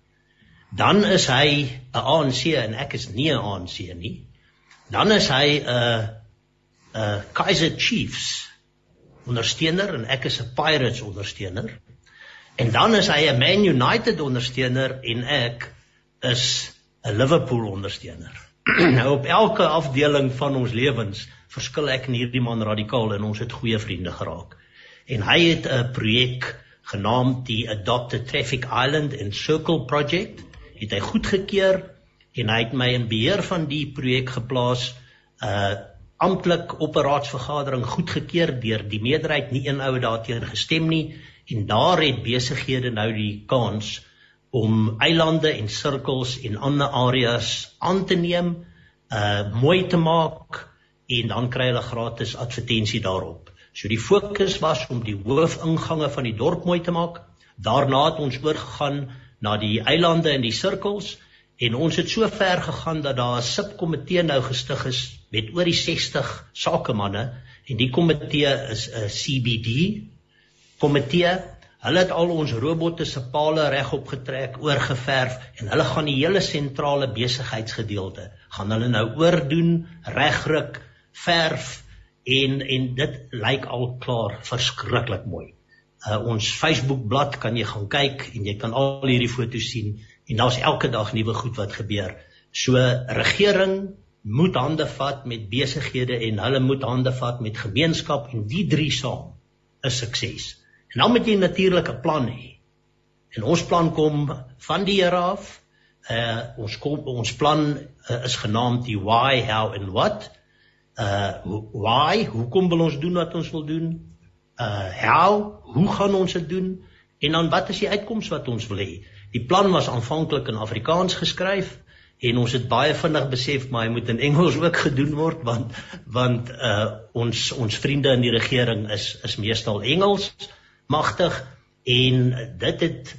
S4: Dan is hy 'n ANC en ek is nie 'n ANC nie. Dan is hy 'n uh, uh Kaiser Chiefs ondersteuner en ek is 'n Pirates ondersteuner. En dan is hy 'n Man United ondersteuner en ek is 'n Liverpool ondersteuner. nou op elke afdeling van ons lewens verskil ek en hierdie man radikaal en ons het goeie vriende geraak. En hy het 'n projek genaamd die Adopted Traffic Island and Circle Project. Het hy goedgekeur en hy het my in beheer van die projek geplaas uh amptelik op 'n raadsvergadering goedgekeur deur die meerderheid nie een oue daarteenoor gestem nie en daar het besighede nou die kans om eilande en sirkels en ander areas aan te neem, uh mooi te maak en dan kry hulle gratis advertensie daarop. So die fokus was om die hoofingange van die dorp mooi te maak. Daarna het ons oorgegaan na die eilande en die sirkels en ons het so ver gegaan dat daar 'n subkomitee nou gestig is met oor die 60 sakemanne en die komitee is 'n CBD komitee. Hulle het al ons robotte se pale regop getrek, oorgeverf en hulle gaan die hele sentrale besigheidsgedeelte gaan hulle nou oordoen, regruk, verf en en dit lyk al klaar verskriklik mooi. Uh, ons Facebook bladsy kan jy gaan kyk en jy kan al hierdie foto's sien en daar's elke dag nuwe goed wat gebeur. So regering moet hande vat met besighede en hulle moet hande vat met gemeenskap en die drie saam is sukses. En dan moet jy natuurlik 'n plan hê. En ons plan kom van die Here af. Uh ons kom ons plan uh, is genaamd die why, how and what. Uh why, hoekom wil ons doen wat ons wil doen? Uh how, hoe gaan ons dit doen? En dan wat is die uitkoms wat ons wil hê? Die plan was aanvanklik in Afrikaans geskryf en ons het baie vinnig besef maar hy moet in Engels ook gedoen word want want uh ons ons vriende in die regering is is meestal Engels magtig en dit het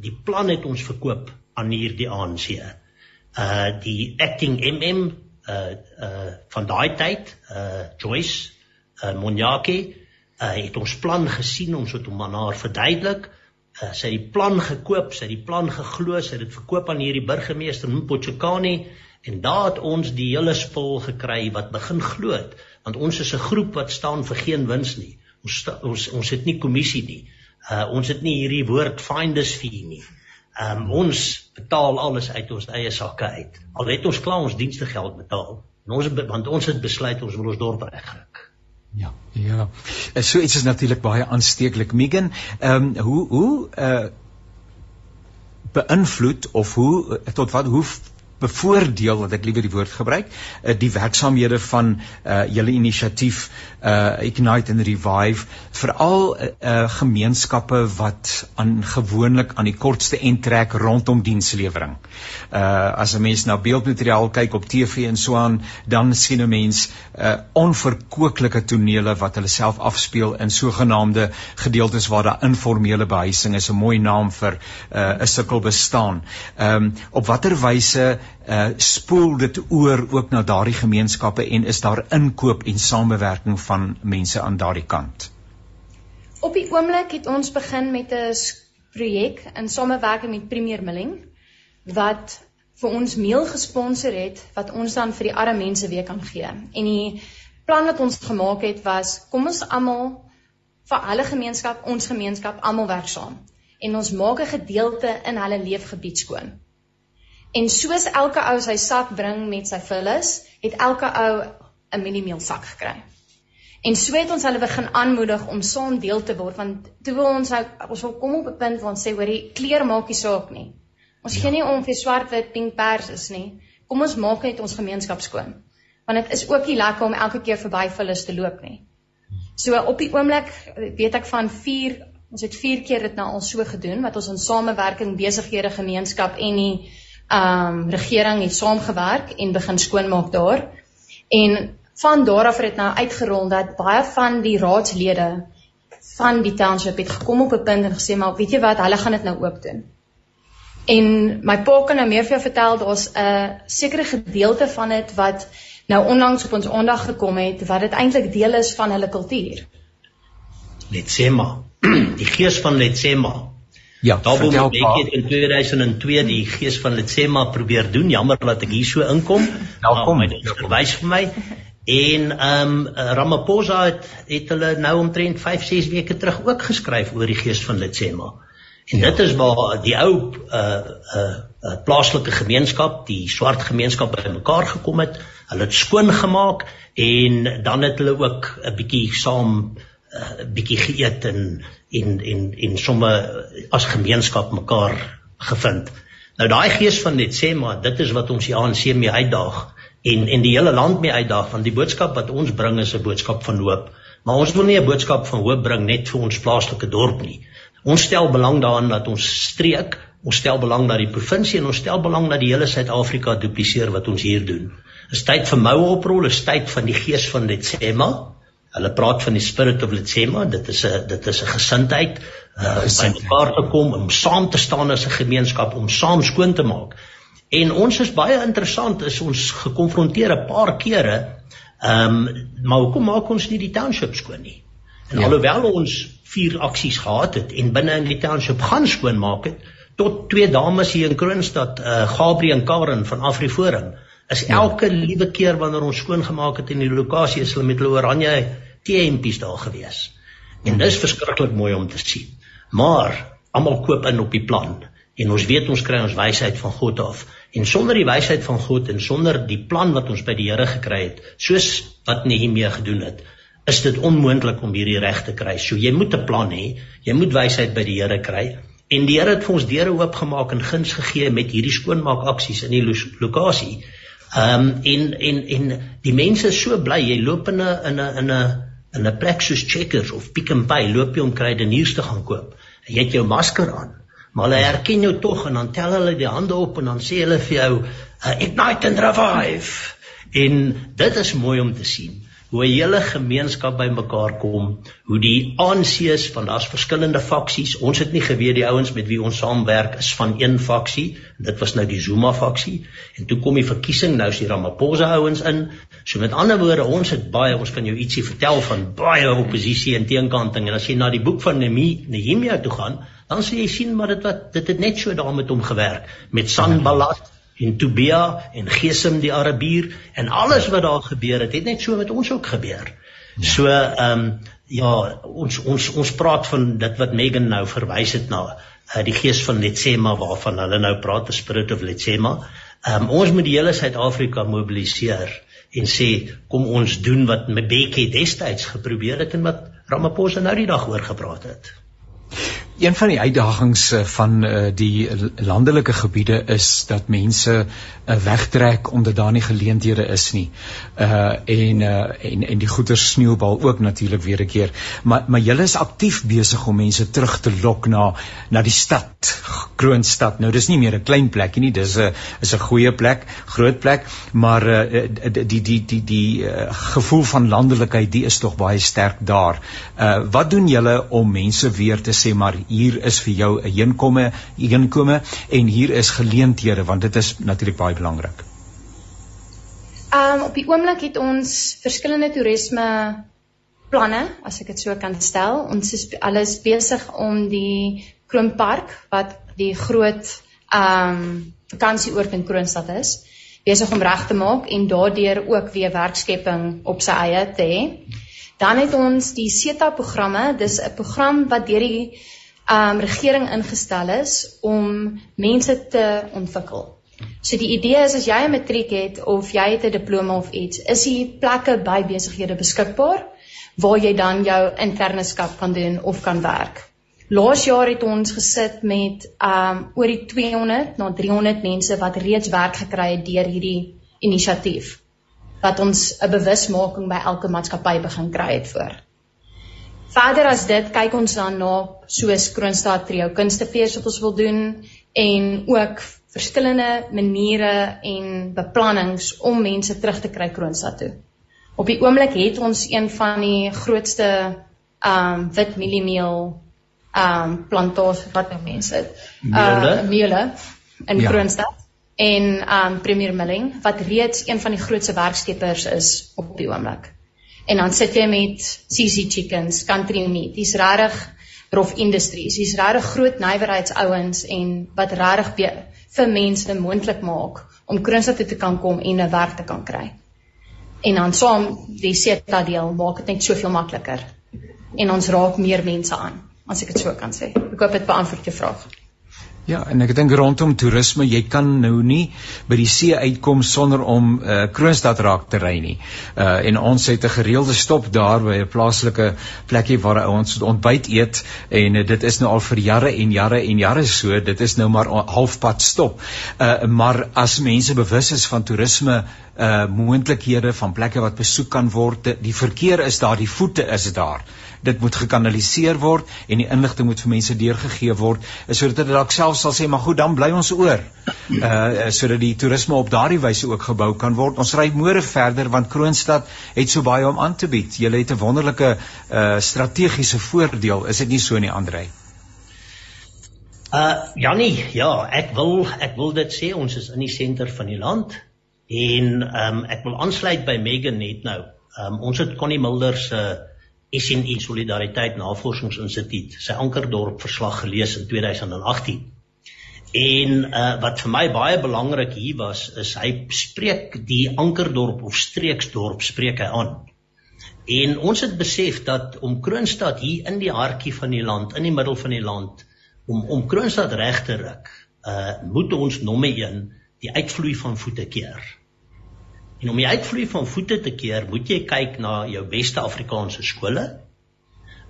S4: die plan het ons verkoop aan hierdie ANC. Uh die acting MM uh uh van daai tyd uh Joyce uh Monyake uh het ons plan gesien ons het hom aan haar verduidelik uh, sy het die plan gekoop, sy het die plan geglo, sy het dit verkoop aan hierdie burgemeester Mpochekani en daar het ons die hele spul gekry wat begin glo het, want ons is 'n groep wat staan vir geen wins nie. Ons ons ons het nie kommissie nie. Uh ons het nie hierdie woord finders fee nie. Um ons betaal alles uit ons eie sakke uit. Al het ons klaar ons dienste geld betaal. En ons want ons het besluit ons wil ons dorp regkry.
S2: Ja, ja. Eh, so iets is natuurlik baie aansteeklik. Megan, ehm um, hoe hoe uh beïnvloed of hoe tot wat hoe bevoordeel wat ek liewer die woord gebruik uh, die werksamehede van uh, julle inisiatief uh, Ignite and Revive veral uh, uh, gemeenskappe wat aan gewoonlik aan die kortste end trek rondom dienslewering. Uh as 'n mens na beeldmateriaal kyk op TV en so aan, dan sien 'n mens uh onverkoeklike tonele wat hulle self afspeel in sogenaamde gedeeltes waar daar informele behuising is, 'n mooi naam vir uh 'n sukkel bestaan. Ehm um, op watter wyse uh spoel dit oor ook na daardie gemeenskappe en is daar inkoop en samewerking van mense aan daardie kant?
S5: Op die oomblik het ons begin met 'n projek in samewerking met Premier Milling wat vir ons meel gesponsor het wat ons dan vir die arme mense weer kan gee. En die plan wat ons gemaak het was kom ons almal vir hulle gemeenskap, ons gemeenskap almal werk saam en ons maak 'n gedeelte in hulle leefgebied skoon. En soos elke ou sy sak bring met sy vullis, het elke ou 'n mieliemeel sak gekry. En so het ons hulle begin aanmoedig om saam deel te word want toe wil ons ons wil kom op 'n punt waar ons sê hoor die kleer maak nie saak nie. Ons gee nie om of jy swart, wit, pink, pers is nie. Kom ons maak net ons gemeenskap skoon. Want dit is ook nie lekker om elke keer verby vullis te loop nie. So op die oomblik weet ek van 4 ons het 4 keer dit nou al so gedoen wat ons in samewerking besighede gemeenskap en die um, regering het saamgewerk en begin skoonmaak daar. En van daar af het dit nou uitgerol dat baie van die raadslede van die township het gekom op 'n punt en gesê maar weet jy wat, hulle gaan dit nou oop doen. En my pa kan nou meer vir jou vertel, daar's 'n sekere gedeelte van dit wat nou onlangs op ons aandag gekom het wat dit eintlik deel is van hulle kultuur.
S4: Letsema, die gees van Letsema
S2: Ja,
S4: daar wou ek net in 2002 die gees van Letsema probeer doen. Jammer dat ek hier so inkom.
S2: Welkom.
S4: Nou, dit verwys vir my. En ehm um, Ramaphosa het het hulle nou omtrent 5, 6 weke terug ook geskryf oor die gees van Letsema. En ja. dit is waar die ou uh uh, uh plaaslike gemeenskap, die swart gemeenskap bymekaar gekom het. Hulle het skoon gemaak en dan het hulle ook 'n bietjie saam uh, bietjie geëet en en en en somme as gemeenskap mekaar gevind. Nou daai gees van net sê maar dit is wat ons die ANC mee uitdaag en en die hele land mee uitdaag want die boodskap wat ons bring is 'n boodskap van hoop. Maar ons wil nie 'n boodskap van hoop bring net vir ons plaaslike dorp nie. Ons stel belang daarin dat ons streek, ons stel belang dat die provinsie en ons stel belang dat die hele Suid-Afrika dupliseer wat ons hier doen. Dis tyd vir moue oprol, is tyd van die gees van Letsema. Hulle praat van die spirit of Letsema. Dit is 'n dit is 'n gesindheid uh by mekaar te kom om saam te staan as 'n gemeenskap om saam skoon te maak. En ons is baie interessant is ons gekonfronteer 'n paar kere ehm um, maar hoekom maak ons nie die township skoon nie? En ja. alhoewel ons vier aksies gehad het en binne in die township gaan skoon maak het tot twee dames hier in Kroonstad, uh Gabriel en Karen van Afriforum is ja. elke liewe keer wanneer ons skoon gemaak het in die lokasie is hulle met hulle oranje T-hempies daar gewees. En dis verskriklik mooi om te sien. Maar almal koop in op die plan en ons weet ons kry ons wysheid van God af en sonder die wysheid van God en sonder die plan wat ons by die Here gekry het soos wat Nehemia gedoen het is dit onmoontlik om hierdie reg te kry. So jy moet 'n plan hê. Jy moet wysheid by die Here kry. En die Here het vir ons deure oopgemaak en guns gegee met hierdie skoonmaak aksies in die lo lokasie. Ehm um, en en en die mense is so bly. Jy loop in 'n in 'n in 'n in 'n plek soos Checkers of Pick n Pay, loop jy om kruideniers te gaan koop. En jy het jou masker aan. Maar hulle herken jou tog en dan tel hulle die hande op en dan sê hulle vir jou uh, ignite and revive. En dit is mooi om te sien hoe 'n hele gemeenskap bymekaar kom, hoe die ANC's van daar's verskillende faksies. Ons het nie geweet die ouens met wie ons saamwerk is van een faksie. Dit was nou die Zuma faksie. En toe kom die verkiesing, nou is die Ramaphosa ouens in. So met ander woorde, ons het baie, ons kan jou ietsie vertel van baie oppositie en teenkanting. En as jy na die boek van Nehemia toe gaan, dan sê jy sien maar dit wat dit het net so daarmee om gewerk met Sanballat en Tobia en Gesem die Arabier en alles wat daar gebeur het, het net so met ons ook gebeur. Ja. So ehm um, ja, ons ons ons praat van dit wat Megan nou verwys het na uh, die gees van Letsema waarvan hulle nou praat, the spirit of Letsema. Ehm um, ons moet die hele Suid-Afrika mobiliseer en sê kom ons doen wat Mbeki destyds geprobeer het en wat Ramaphosa nou die dag oor gepraat het.
S2: Een van die uitdagings eh, van uh, die landelike gebiede is dat mense uh, wegtrek omdat daar nie geleenthede is nie. Uh en uh en en die goeder sneeubal ook natuurlik weer 'n keer. Maar maar julle is aktief besig om mense terug te lok na na die stad, Kroonstad. Nou dis nie meer 'n klein plekie nie, dis 'n is 'n goeie plek, groot plek, maar uh die die die die, die uh, gevoel van landelikheid, die is tog baie sterk daar. Uh wat doen julle om mense weer te sê maar hier is vir jou 'n inkomme, inkomme en hier is geleenthede want dit is natuurlik baie belangrik.
S5: Um op die oomblik het ons verskillende toerisme planne, as ek dit so kan stel. Ons is alles besig om die Kroonpark wat die groot um vakansieoord in Kroonstad is, besig om reg te maak en daardeur ook weer werkskepping op sy eie te hê. Dan het ons die SETA programme, dis 'n program wat deur die um regering ingestel is om mense te ontwikkel. So die idee is as jy 'n matriek het of jy het 'n diploma of iets, is hier plekke by besighede beskikbaar waar jy dan jou interneskap kan doen of kan werk. Laas jaar het ons gesit met um oor die 200 na 300 mense wat reeds werk gekry het deur hierdie inisiatief wat ons 'n bewusmaking by elke maatskappy begin kry het voor. Verder as dit kyk ons dan na soos Kroonstad Trio kunstefees wat ons wil doen en ook verskillende maniere en beplannings om mense terug te kry Kroonstad toe. Op die oomblik het ons een van die grootste um wit mieliemeel um plantasie wat nou mense het. Uh meule in ja. Kroonstad en um Premier Milling wat reeds een van die grootste werkskeppers is op die oomblik en dan sit jy met CC Chickens, Country Meat. Dis regtig rof industries. Dis regtig groot nywerheidsouens en wat regtig vir mense moontlik maak om Kroonstad toe te kan kom en 'n werk te kan kry. En dan saam die SETA deel maak dit net soveel makliker. En ons raak meer mense aan, as ek dit so kan sê. Ek hoop dit beantwoord jou vraag.
S2: Ja, en ek dink rondom toerisme, jy kan nou nie by die see uitkom sonder om uh, Kroonstad raak te ry nie. Uh en ons het 'n gereelde stop daar by 'n plaaslike plekkie waar ons ontbyt eet en uh, dit is nou al vir jare en jare en jare so. Dit is nou maar halfpad stop. Uh maar as mense bewus is van toerisme uh moontlikhede van plekke wat besoek kan word, die verkeer is daar, die voete is daar dit moet gekanaliseer word en die inligting moet vir mense deurgegee word sodat hulle dalk self sal sê maar goed dan bly ons oor. Uh sodat die toerisme op daardie wyse ook gebou kan word. Ons ry môre verder want Kroonstad het so baie om aan te bied. Jy het 'n wonderlike uh strategiese voordeel. Is dit nie so nie Andrei?
S4: Uh Jannie, ja, ek wil ek wil dit sê ons is in die senter van die land en ehm um, ek wil aansluit by Megan net nou. Ehm um, ons het Connie Mulder se uh, SNI Solidariteit Navorsingsinstituut sy Ankerdorp verslag gelees in 2018. En uh wat vir my baie belangrik hier was is hy spreek die Ankerdorp of streeksdorp spreek hy aan. En ons het besef dat om Kroonstad hier in die hartjie van die land, in die middel van die land, om om Kroonstad reg te ruk, uh moet ons nommer 1 die uitvloei van voete keer. En om die uitvloei van voete te keer, moet jy kyk na jou beste Afrikaanse skole.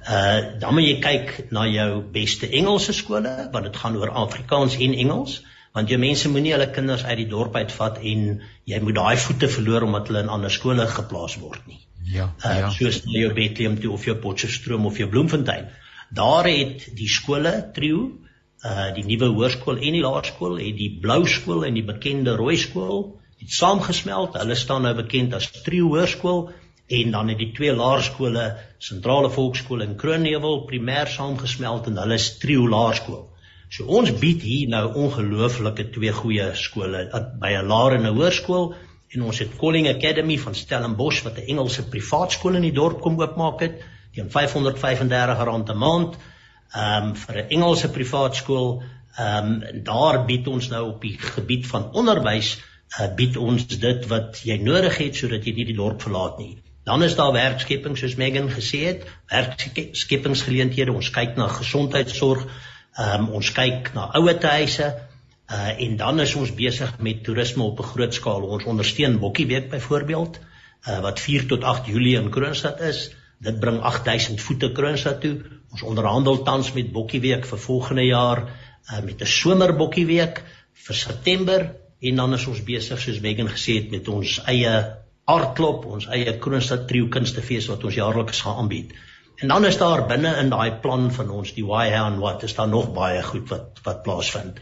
S4: Uh dan moet jy kyk na jou beste Engelse skole, want dit gaan oor Afrikaans en Engels, want jou mense moenie hulle kinders uit die dorp uitvat en jy moet daai voete verloor omdat hulle in ander skole geplaas word nie.
S2: Ja,
S4: uh, ja. Soos na jou Bethlehem toe of jou Potchefstroom of jou Bloemfontein. Daar het die skole trio uh die nuwe hoërskool en die laerskool het die blou skool en die bekende rooi skool het saamgesmelt. Hulle staan nou bekend as Trio Hoërskool en dan het die twee laerskole, Sentrale Volksskool en Kroonheuwel primêr saamgesmelt en hulle is Trio Laerskool. So ons bied hier nou ongelooflike twee goeie skole by 'n laer en 'n hoërskool en ons het Calling Academy van Stellenbosch wat 'n Engelse privaat skool in die dorp kom oopmaak het teen R535 'n maand. Ehm um, vir 'n Engelse privaat skool, ehm um, daar bied ons nou op die gebied van onderwys uh, bied ons dit wat jy nodig het sodat jy nie die dorp verlaat nie. Dan is daar werkskeping soos Megan gesê het, werkskepingsgeleenthede. Ons kyk na gesondheidsorg, um, ons kyk na ouetehuise uh, en dan is ons besig met toerisme op 'n groot skaal. Ons ondersteun Bokkieweek byvoorbeeld uh, wat 4 tot 8 Julie in Kroonstad is. Dit bring 8000 voete Kroonstad toe. Ons onderhandel tans met Bokkieweek vir volgende jaar uh, met 'n somerbokkie vir September en dan is ons besig soos Megan gesê het met ons eie aardklop, ons eie Kroonstad trio kunstefees wat ons jaarliks gaan aanbied. En dan is daar binne in daai plan van ons die why how and what is daar nog baie goed wat wat plaasvind.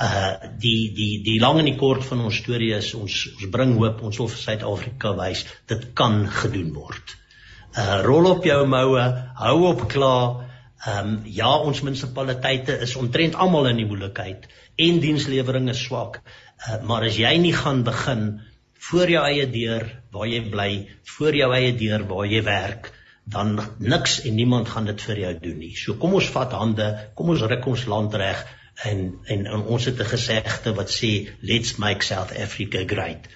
S4: Uh die die die lang en die kort van ons storie is ons ons bring hoop, ons wil vir Suid-Afrika wys dit kan gedoen word. Uh rol op jou moue, hou op klaar. Ehm um, ja, ons munisipaliteite is omtrent almal in die moeilikheid en dienslewering is swak. Uh, maar as jy nie gaan begin voor jou eie deur waar jy bly, voor jou eie deur waar jy werk, dan niks en niemand gaan dit vir jou doen nie. So kom ons vat hande, kom ons ruk ons land reg en, en en ons het 'n gesegde wat sê let's make South Africa great.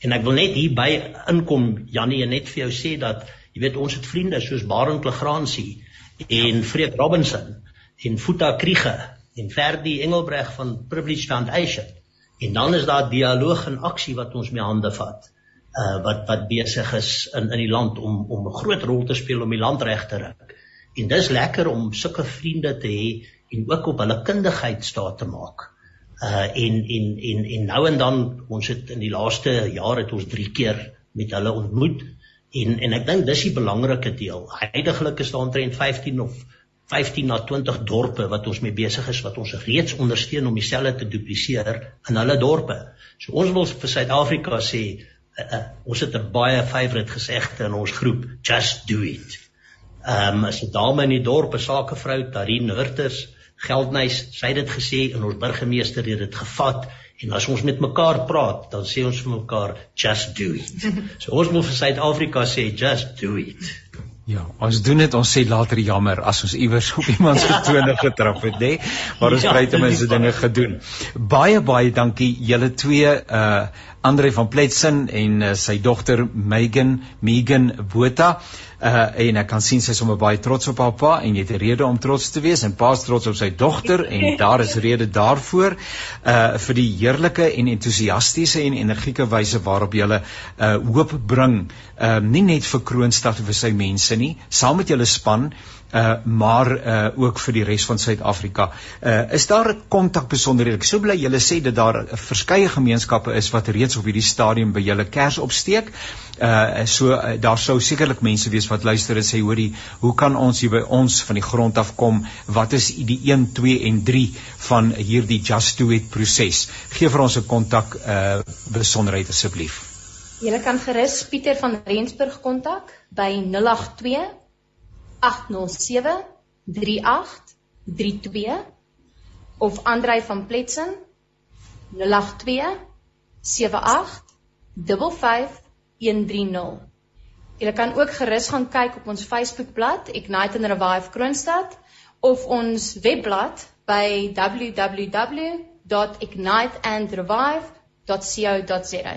S4: En ek wil net hier by inkom Jannie net vir jou sê dat jy weet ons het vriende soos Barend Legrandsie en Freek Robinson en Futa Kriege en Ferdi Engelbreg van Privilege Foundation En dan is daar dialoog en aksie wat ons mee hande vat. Uh wat wat besig is in in die land om om 'n groot rol te speel om die land reg te ruk. En dis lekker om sulke vriende te hê en ook op hulle kundigheid staat te maak. Uh en en en en nou en dan ons het in die laaste jaar het ons 3 keer met hulle ontmoet en en ek dink dis die belangrike deel. Heidiglik is daar omtrent 15 of 15 na 20 dorpe wat ons mee besig is wat ons reeds ondersteun om dieselfde te dupliseer in hulle dorpe. So ons wil vir Suid-Afrika sê uh, uh, ons het 'n baie favourite gesegde in ons groep, just do it. Ehm um, as 'n dame in die dorp, 'n sakevrou, Tarin Hurters, Geldnys, sy het dit gesê en ons burgemeester het dit gevat en as ons met mekaar praat, dan sê ons vir mekaar just do it. So ons moet vir Suid-Afrika sê just do it.
S2: Ja, ons doen dit, ons sê later jammer as ons iewers op iemand se tone getrap het, nê? Maar ons ja, kry ten minste dinge gedoen. Baie baie dankie julle twee uh Andre van Pletsen en uh, sy dogter Megan Megan Botha uh en ek kan sien sy is sommer baie trots op haar pa en jy het 'n rede om trots te wees en pa's trots op sy dogter en daar is rede daarvoor uh vir die heerlike en entoesiastiese en energieke wyse waarop jy uh hoop bring uh nie net vir Kroonstad vir sy mense nie saam met julle span uh maar uh ook vir die res van Suid-Afrika. Uh is daar 'n kontak besonderhede? Ek sou bly julle sê dat daar verskeie gemeenskappe is wat reeds op hierdie stadium by julle kers opsteek. Uh so uh, daar sou sekerlik mense wees wat luister en sê hoorie, hoe kan ons hier by ons van die grond af kom? Wat is die 1, 2 en 3 van hierdie Just Do It proses? Geef vir ons 'n kontak uh besonderheid asseblief.
S5: Julle kan gerus Pieter van Rensburg kontak by 082 08073832 of Andrei van Pletsen 0827855130. Jy kan ook gerus gaan kyk op ons Facebookblad Ignite and Revive Kroonstad of ons webblad by www.igniteandrevive.co.za.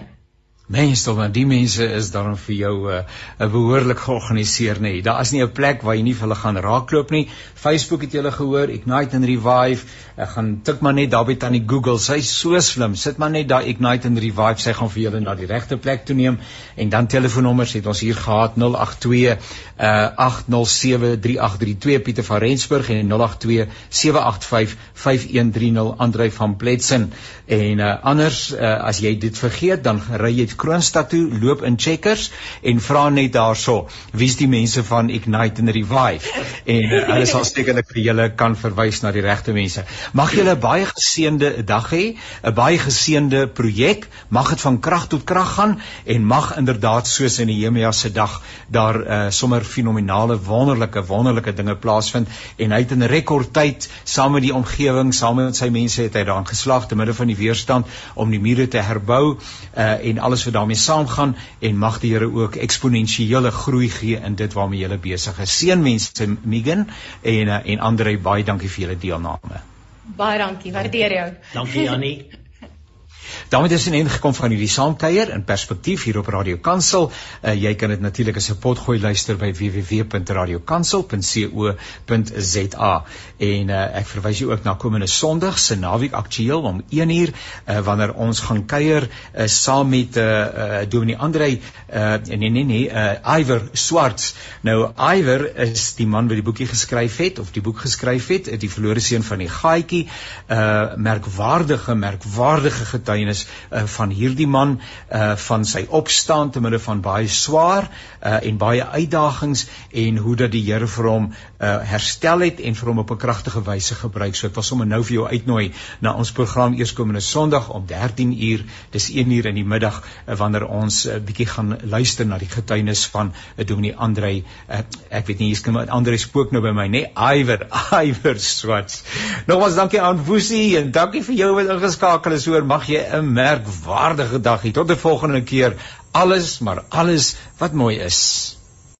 S2: Mense, dan die mense is dan vir jou 'n uh, behoorlik georganiseer nê. Daar is nie 'n plek waar jy nie vir hulle gaan raakloop nie. Facebook het julle gehoor, Ignite and Revive. Ek gaan tik maar net daarby aan die Google. Sy's so slim. Sit maar net daar Ignite and Revive. Sy gaan vir julle na die regte plek toe neem en dan telefoonnommers het ons hier gehad 082 uh 8073832 Pieter van Rensburg en 082 785 5130 Andrei van Pletsen. En uh anders uh, as jy dit vergeet, dan ry jy Kroonstad toe, loop in Checkers en vra net daarso, wie's die mense van Ignite and Revive? En uh, hulle sal sekerlik vir julle kan verwys na die regte mense. Mag julle baie geseënde dag hê, 'n baie geseënde projek. Mag dit van krag tot krag gaan en mag inderdaad soos in Nehemia se dag daar uh, sommer fenominale wonderlike wonderlike dinge plaasvind en hy het in rekordtyd saam met die omgewing, saam met sy mense het hy daarin geslaag te midde van die weerstand om die mure te herbou uh, en alles wat daarmee saamgaan en mag die Here ook eksponensiële groei gee in dit waarmee jy besig is. Seënmense Megan en uh, en Andre baie dankie vir julle deelname.
S5: Baie dankie, waardeer jou.
S4: Dankie Annie.
S2: Daarmee is in gekom van hierdie saamkuier in perspektief hier op Radio Kansel. Uh, jy kan dit natuurlik as 'n potgooi luister by www.radiokansel.co.za. En uh, ek verwys jou ook na komende Sondag se naweek aktueel om 1uur uh, wanneer ons gaan kuier uh, saam met uh, uh, Dominee Andrei uh, nee nee nee uh, Iver Swarts. Nou Iver is die man wat die boekie geskryf het of die boek geskryf het, die verlore seun van die gaaitjie. Uh merkwaardige merkwaardige getuienis uh, van hierdie man uh, van sy opstaan te midde van baie swaar uh, en baie uitdagings en hoe dat die Here vir hom uh, herstel het en vir hom op 'n kragtige wyse gebruik. So ek wil sommer nou vir jou uitnooi na ons program eerskomende Sondag om 13 uur, dis 1 uur in die middag uh, wanneer ons 'n uh, bietjie gaan luister na die getuienis van uh, Dominee Andrei. Uh, ek weet nie hier's kom Andrei spook nou by my, nê? Nee? Iwer, Iwer Swats. Nogmaals dankie aan Woesie en dankie vir jou wat ingeskakel is. Hoor, mag jy 'n merkwaardige dag. Tot die volgende keer. Alles, maar alles wat mooi is.